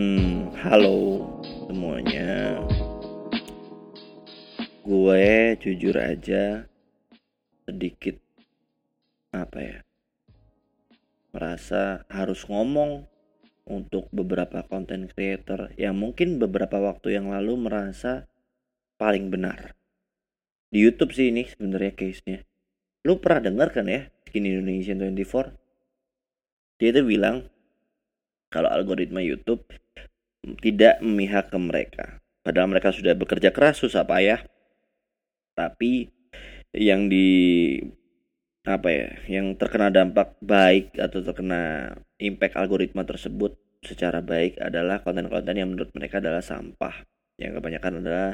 Hmm, halo semuanya. Gue jujur aja sedikit apa ya? Merasa harus ngomong untuk beberapa konten creator yang mungkin beberapa waktu yang lalu merasa paling benar. Di YouTube sih ini sebenarnya case-nya. Lu pernah dengar kan ya Skin Indonesian 24? Dia tuh bilang kalau algoritma YouTube tidak memihak ke mereka. Padahal mereka sudah bekerja keras susah payah. Tapi yang di apa ya, yang terkena dampak baik atau terkena impact algoritma tersebut secara baik adalah konten-konten yang menurut mereka adalah sampah. Yang kebanyakan adalah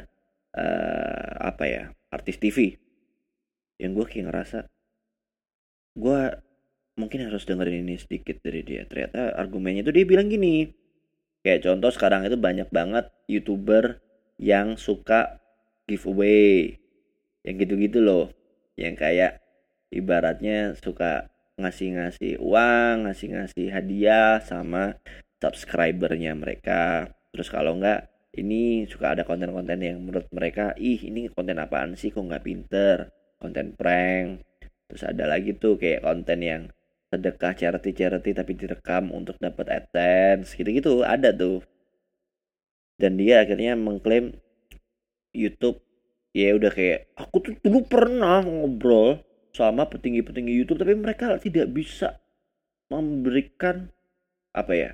uh, apa ya, artis TV. Yang gue kayak ngerasa gue mungkin harus dengerin ini sedikit dari dia ternyata argumennya itu dia bilang gini kayak contoh sekarang itu banyak banget youtuber yang suka giveaway. Yang gitu-gitu loh. Yang kayak ibaratnya suka ngasih-ngasih uang ngasih-ngasih hadiah sama subscribernya mereka. Terus kalau enggak ini suka ada konten-konten yang menurut mereka ih ini konten apaan sih? Kok nggak pinter? Konten prank. Terus ada lagi tuh kayak konten yang sedekah charity charity tapi direkam untuk dapat adsense gitu-gitu. Ada tuh. Dan dia akhirnya mengklaim YouTube ya udah kayak aku tuh dulu pernah ngobrol sama petinggi-petinggi YouTube tapi mereka tidak bisa memberikan apa ya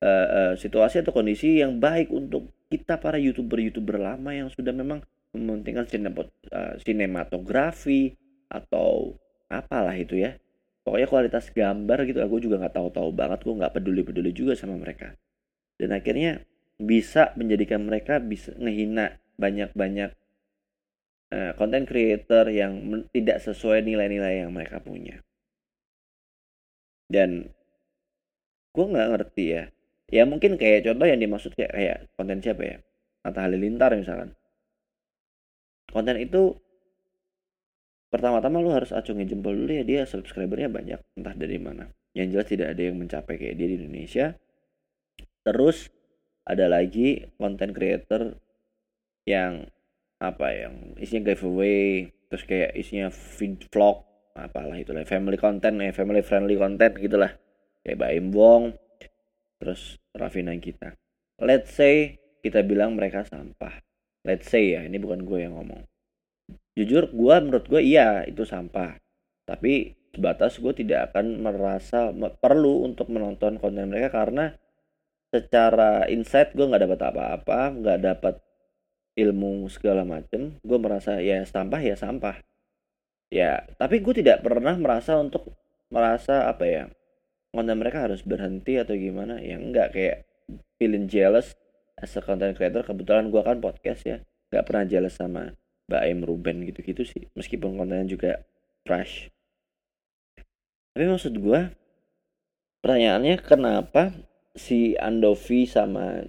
uh, uh, situasi atau kondisi yang baik untuk kita para youtuber-youtuber lama yang sudah memang mementingkan uh, sinematografi atau apalah itu ya pokoknya kualitas gambar gitu aku juga nggak tahu-tahu banget gue nggak peduli-peduli juga sama mereka. Dan akhirnya bisa menjadikan mereka bisa ngehina banyak-banyak uh, content creator yang tidak sesuai nilai-nilai yang mereka punya. Dan gue nggak ngerti ya. Ya mungkin kayak contoh yang dimaksud kayak kayak konten siapa ya? Atta Halilintar misalkan. Konten itu pertama-tama lu harus acungin jempol dulu ya dia subscribernya banyak entah dari mana. Yang jelas tidak ada yang mencapai kayak dia di Indonesia. Terus ada lagi content creator yang apa yang isinya giveaway terus kayak isinya feed vlog apalah itulah family content ya family friendly content gitulah. Kayak Baim Wong terus Raffi kita let's say kita bilang mereka sampah. Let's say ya ini bukan gue yang ngomong jujur gue menurut gue iya itu sampah. Tapi sebatas gue tidak akan merasa perlu untuk menonton konten mereka karena secara insight gue nggak dapat apa-apa nggak dapat ilmu segala macem. Gue merasa ya sampah ya sampah. Ya tapi gue tidak pernah merasa untuk merasa apa ya konten mereka harus berhenti atau gimana. Ya enggak kayak feeling jealous as a content creator. Kebetulan gue kan podcast ya. Nggak pernah jealous sama Mbak Aim Ruben gitu-gitu sih. Meskipun kontennya juga trash. Tapi maksud gue pertanyaannya kenapa si Andovi sama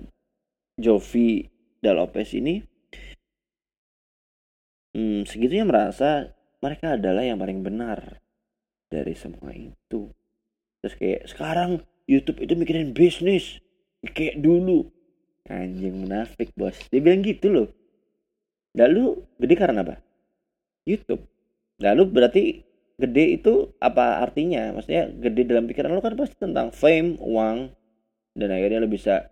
Jovi Dalopes ini hmm, segitunya merasa mereka adalah yang paling benar dari semua itu. Terus kayak sekarang YouTube itu mikirin bisnis kayak dulu. Anjing munafik bos. Dia bilang gitu loh Lalu gede karena apa? YouTube. Lalu berarti gede itu apa artinya? Maksudnya gede dalam pikiran lo kan pasti tentang fame, uang, dan akhirnya lo bisa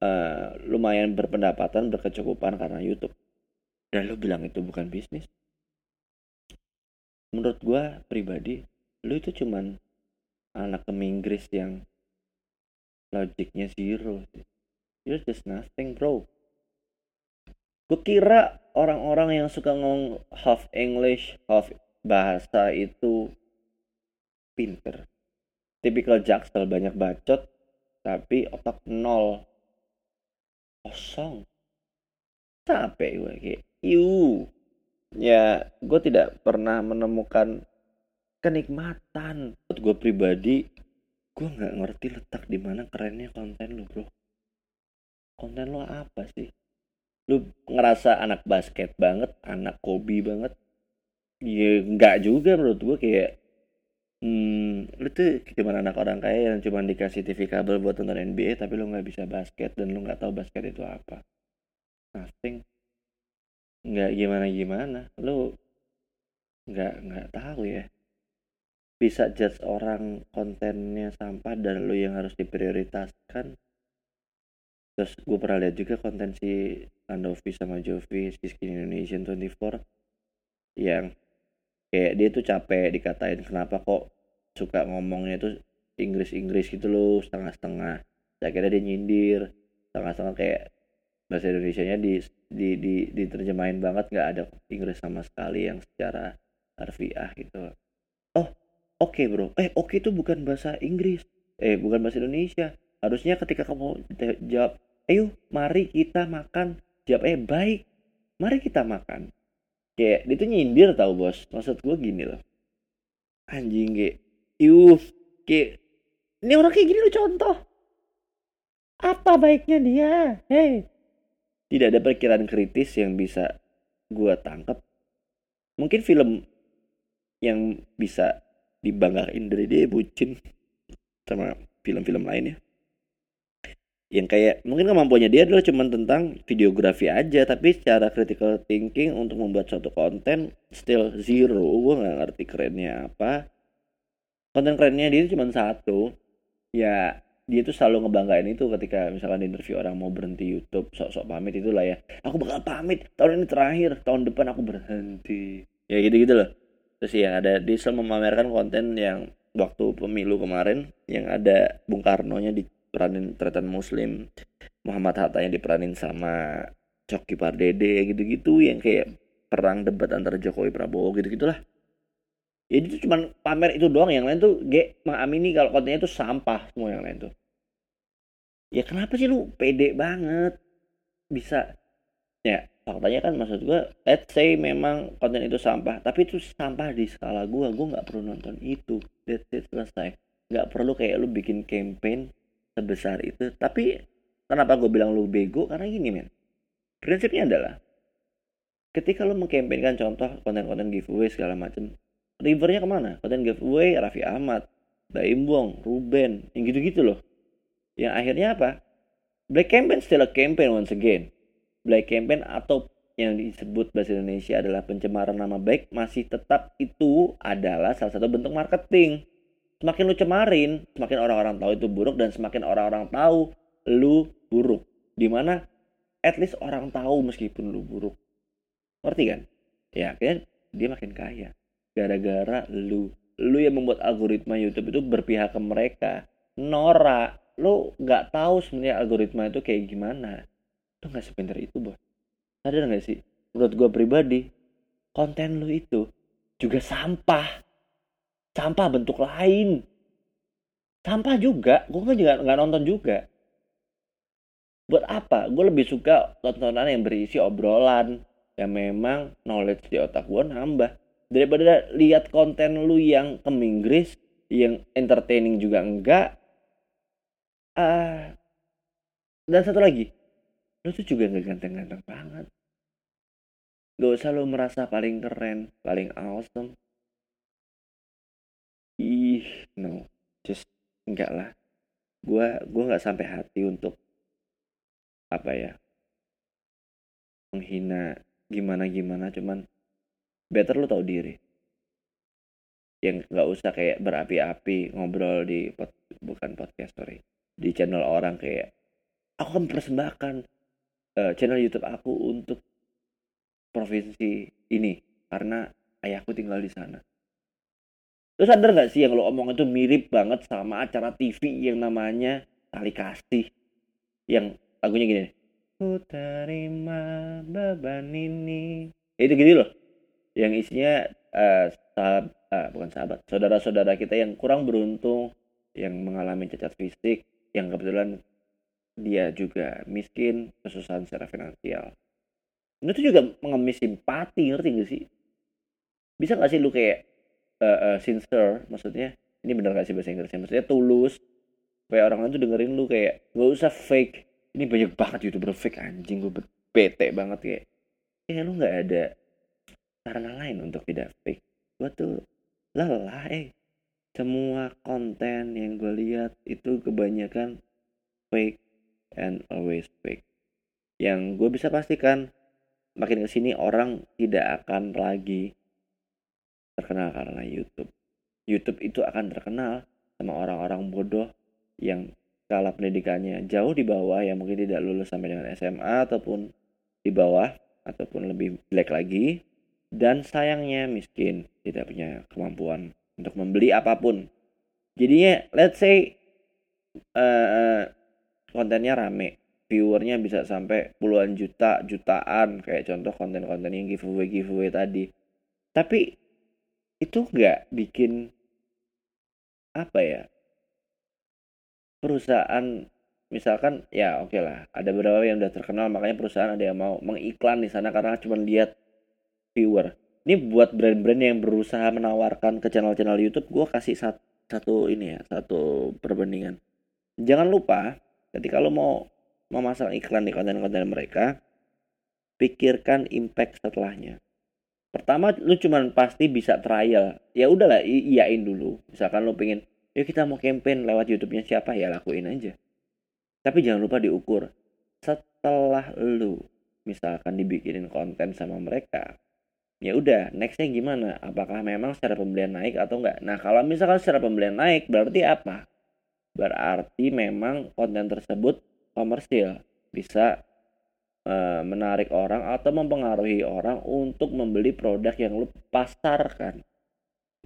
uh, lumayan berpendapatan, berkecukupan karena YouTube. Dan lo bilang itu bukan bisnis. Menurut gue pribadi, lo itu cuman anak keminggris yang logiknya zero. You're just nothing, bro gue kira orang-orang yang suka ngomong half English half bahasa itu pinter. Tipikal jaksel banyak bacot tapi otak nol. Kosong. Capek gue kayak iu. Ya gue tidak pernah menemukan kenikmatan. Buat gue pribadi gue nggak ngerti letak di mana kerennya konten lo bro. Konten lo apa sih lu ngerasa anak basket banget anak Kobe banget? Ya nggak juga menurut gue kayak hmm, lu tuh cuma anak orang kaya yang cuma dikasih TV kabel buat nonton NBA tapi lu nggak bisa basket dan lu nggak tahu basket itu apa. Nothing. Nggak gimana gimana lu nggak nggak tahu ya. Bisa judge orang kontennya sampah dan lu yang harus diprioritaskan. Terus gue pernah lihat juga konten si Andovi sama Jovi Skin Indonesian 24 yang kayak dia tuh capek dikatain kenapa kok suka ngomongnya tuh Inggris-Inggris gitu loh setengah-setengah. Akhirnya dia nyindir setengah-setengah kayak bahasa Indonesia-nya di, di, di, diterjemahin banget nggak ada Inggris sama sekali yang secara harfiah gitu. Oh oke okay, bro. Eh oke okay itu bukan bahasa Inggris. Eh bukan bahasa Indonesia. Harusnya ketika kamu jawab ayo mari kita makan jawab eh baik mari kita makan. Kayak dia tuh nyindir tau bos. Maksud gue gini loh. Anjing kayak iuh kayak ini orang kayak gini lo contoh. Apa baiknya dia? Hei. Tidak ada perkiraan kritis yang bisa gue tangkap mungkin film yang bisa dibanggain dari dia bucin sama film-film lainnya yang kayak mungkin kemampuannya dia adalah cuma tentang videografi aja tapi secara critical thinking untuk membuat suatu konten still zero. Gue nggak ngerti kerennya apa. Konten kerennya dia cuma satu. Ya dia tuh selalu ngebanggain itu ketika misalkan di interview orang mau berhenti YouTube sok-sok pamit itulah ya. Aku bakal pamit tahun ini terakhir tahun depan aku berhenti. Ya gitu gitu loh. Terus ya ada dia selalu memamerkan konten yang waktu pemilu kemarin yang ada Bung Karno nya di diperanin Tretan Muslim Muhammad Hatta yang diperanin sama Coki Pardede gitu-gitu yang kayak perang debat antara Jokowi Prabowo gitu-gitulah. Ya itu cuma pamer itu doang yang lain tuh G mengamini kalau kontennya itu sampah semua yang lain tuh. Ya kenapa sih lu pede banget? Bisa. Ya faktanya kan maksud gua let's say memang konten itu sampah tapi itu sampah di skala gua gua nggak perlu nonton itu. That's it selesai. Nggak perlu kayak lu bikin campaign sebesar itu. Tapi kenapa gue bilang lu bego? Karena gini men. Prinsipnya adalah ketika lu mengkampanyekan contoh konten-konten giveaway segala macam rivernya ke mana? Konten giveaway Raffi Ahmad Baim Wong Ruben yang gitu-gitu loh. Yang akhirnya apa? Black campaign still a campaign once again. Black campaign atau yang disebut bahasa Indonesia adalah pencemaran nama baik masih tetap itu adalah salah satu bentuk marketing semakin lu cemarin semakin orang-orang tahu itu buruk dan semakin orang-orang tahu lu buruk. Di mana at least orang tahu meskipun lu buruk. Ngerti kan? Ya akhirnya dia makin kaya. Gara-gara lu. Lu yang membuat algoritma YouTube itu berpihak ke mereka. Nora lu nggak tahu sebenarnya algoritma itu kayak gimana. Lu nggak sepintar itu bos. Sadar nggak sih? Menurut gue pribadi konten lu itu juga sampah sampah bentuk lain. Sampah juga gue kan juga nggak nonton juga. Buat apa? Gue lebih suka tontonan yang berisi obrolan yang memang knowledge di otak gue nambah. Daripada lihat konten lu yang ke Inggris yang entertaining juga enggak. Uh, dan satu lagi lu tuh juga nggak ganteng-ganteng banget. Gak usah lu merasa paling keren paling awesome ih no just enggak lah. Gue gue nggak sampai hati untuk apa ya menghina gimana gimana cuman better lo tau diri. Yang nggak usah kayak berapi-api ngobrol di pod, bukan podcast sorry di channel orang kayak aku kan persembahkan uh, channel YouTube aku untuk provinsi ini karena ayahku tinggal di sana Lu sadar gak sih yang lo omong itu mirip banget sama acara TV yang namanya Tali Kasih. Yang lagunya gini. Ku terima beban ini. Ya, itu gini loh. Yang isinya uh, sahab, uh, bukan sahabat, saudara-saudara kita yang kurang beruntung, yang mengalami cacat fisik, yang kebetulan dia juga miskin, kesusahan secara finansial. Itu juga mengemis simpati, ngerti gak sih? Bisa gak sih lu kayak uh, uh, sincere. Maksudnya ini benar gak sih bahasa Inggrisnya? Maksudnya tulus. Supaya orang lain tuh dengerin lu kayak gak usah fake. Ini banyak banget youtuber fake anjing gue bete banget kayak. Ya lu nggak ada karena lain untuk tidak fake. Gue tuh lelah eh. Semua konten yang gue lihat itu kebanyakan fake and always fake. Yang gue bisa pastikan makin ke sini orang tidak akan lagi terkenal karena YouTube YouTube itu akan terkenal sama orang-orang bodoh yang skala pendidikannya jauh di bawah yang mungkin tidak lulus sampai dengan SMA ataupun di bawah ataupun lebih jelek lagi dan sayangnya miskin tidak punya kemampuan untuk membeli apa pun. Jadinya let's say uh, kontennya rame, viewernya bisa sampai puluhan juta, jutaan kayak contoh konten-konten yang giveaway giveaway tadi. Tapi itu nggak bikin apa ya perusahaan misalkan ya oke okay lah ada beberapa yang udah terkenal makanya perusahaan ada yang mau mengiklan di sana karena cuma lihat viewer. Ini buat brand-brand yang berusaha menawarkan ke channel-channel YouTube gue kasih satu, satu ini ya satu perbandingan. Jangan lupa ketika lo mau memasang iklan di konten-konten mereka pikirkan impact setelahnya pertama lu cuman pasti bisa trial. Ya udahlah iyain dulu. Misalkan lu pengen yuk kita mau campaign lewat YouTube-nya siapa? Ya lakuin aja. Tapi jangan lupa diukur. Setelah lu misalkan dibikinin konten sama mereka ya udah nextnya gimana? Apakah memang secara pembelian naik atau enggak? Nah kalau misalkan secara pembelian naik berarti apa? Berarti memang konten tersebut komersil. Bisa menarik orang atau mempengaruhi orang untuk membeli produk yang lu pasarkan.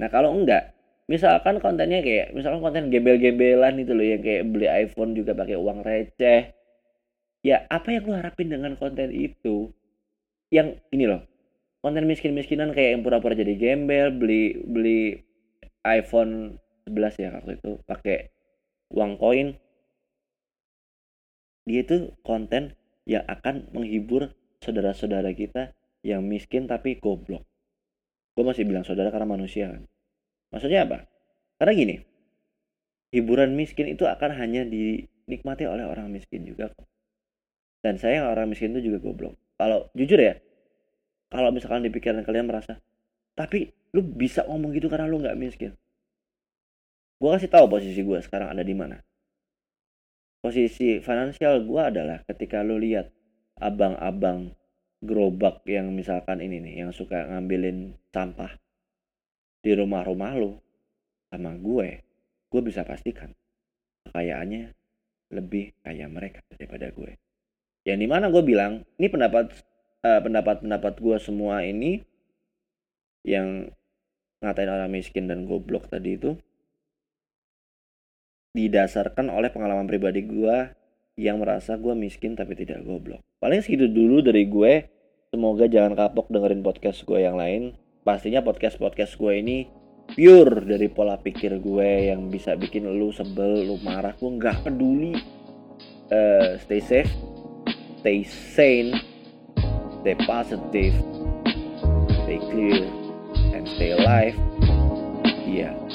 Nah kalau enggak misalkan kontennya kayak misalkan konten gembel-gembelan itu loh yang kayak beli iPhone juga pakai uang receh. Ya apa yang lu harapin dengan konten itu? Yang ini loh konten miskin-miskinan kayak yang pura-pura jadi gembel beli beli iPhone 11 ya waktu itu pakai uang koin. Dia itu konten yang akan menghibur saudara-saudara kita yang miskin tapi goblok. Gue masih bilang saudara karena manusia kan? Maksudnya apa? Karena gini hiburan miskin itu akan hanya dinikmati oleh orang miskin juga kok. Dan saya orang miskin itu juga goblok. Kalau jujur ya kalau misalkan di pikiran kalian merasa tapi lu bisa ngomong gitu karena lu nggak miskin. Gue kasih tahu posisi gue sekarang ada di mana posisi finansial gue adalah ketika lu lihat abang-abang gerobak yang misalkan ini nih yang suka ngambilin sampah di rumah-rumah lu sama gue gue bisa pastikan kekayaannya lebih kaya mereka daripada gue. Yang di mana gue bilang ini pendapat uh, pendapat-pendapat gue semua ini yang ngatain orang miskin dan goblok tadi itu didasarkan oleh pengalaman pribadi gue yang merasa gue miskin tapi tidak goblok. Paling segitu dulu dari gue. Semoga jangan kapok dengerin podcast gue yang lain. Pastinya podcast-podcast gue ini pure dari pola pikir gue yang bisa bikin lu sebel, lu marah. Gue nggak peduli. Uh, stay safe, stay sane, stay positive, stay clear, and stay alive. Yeah.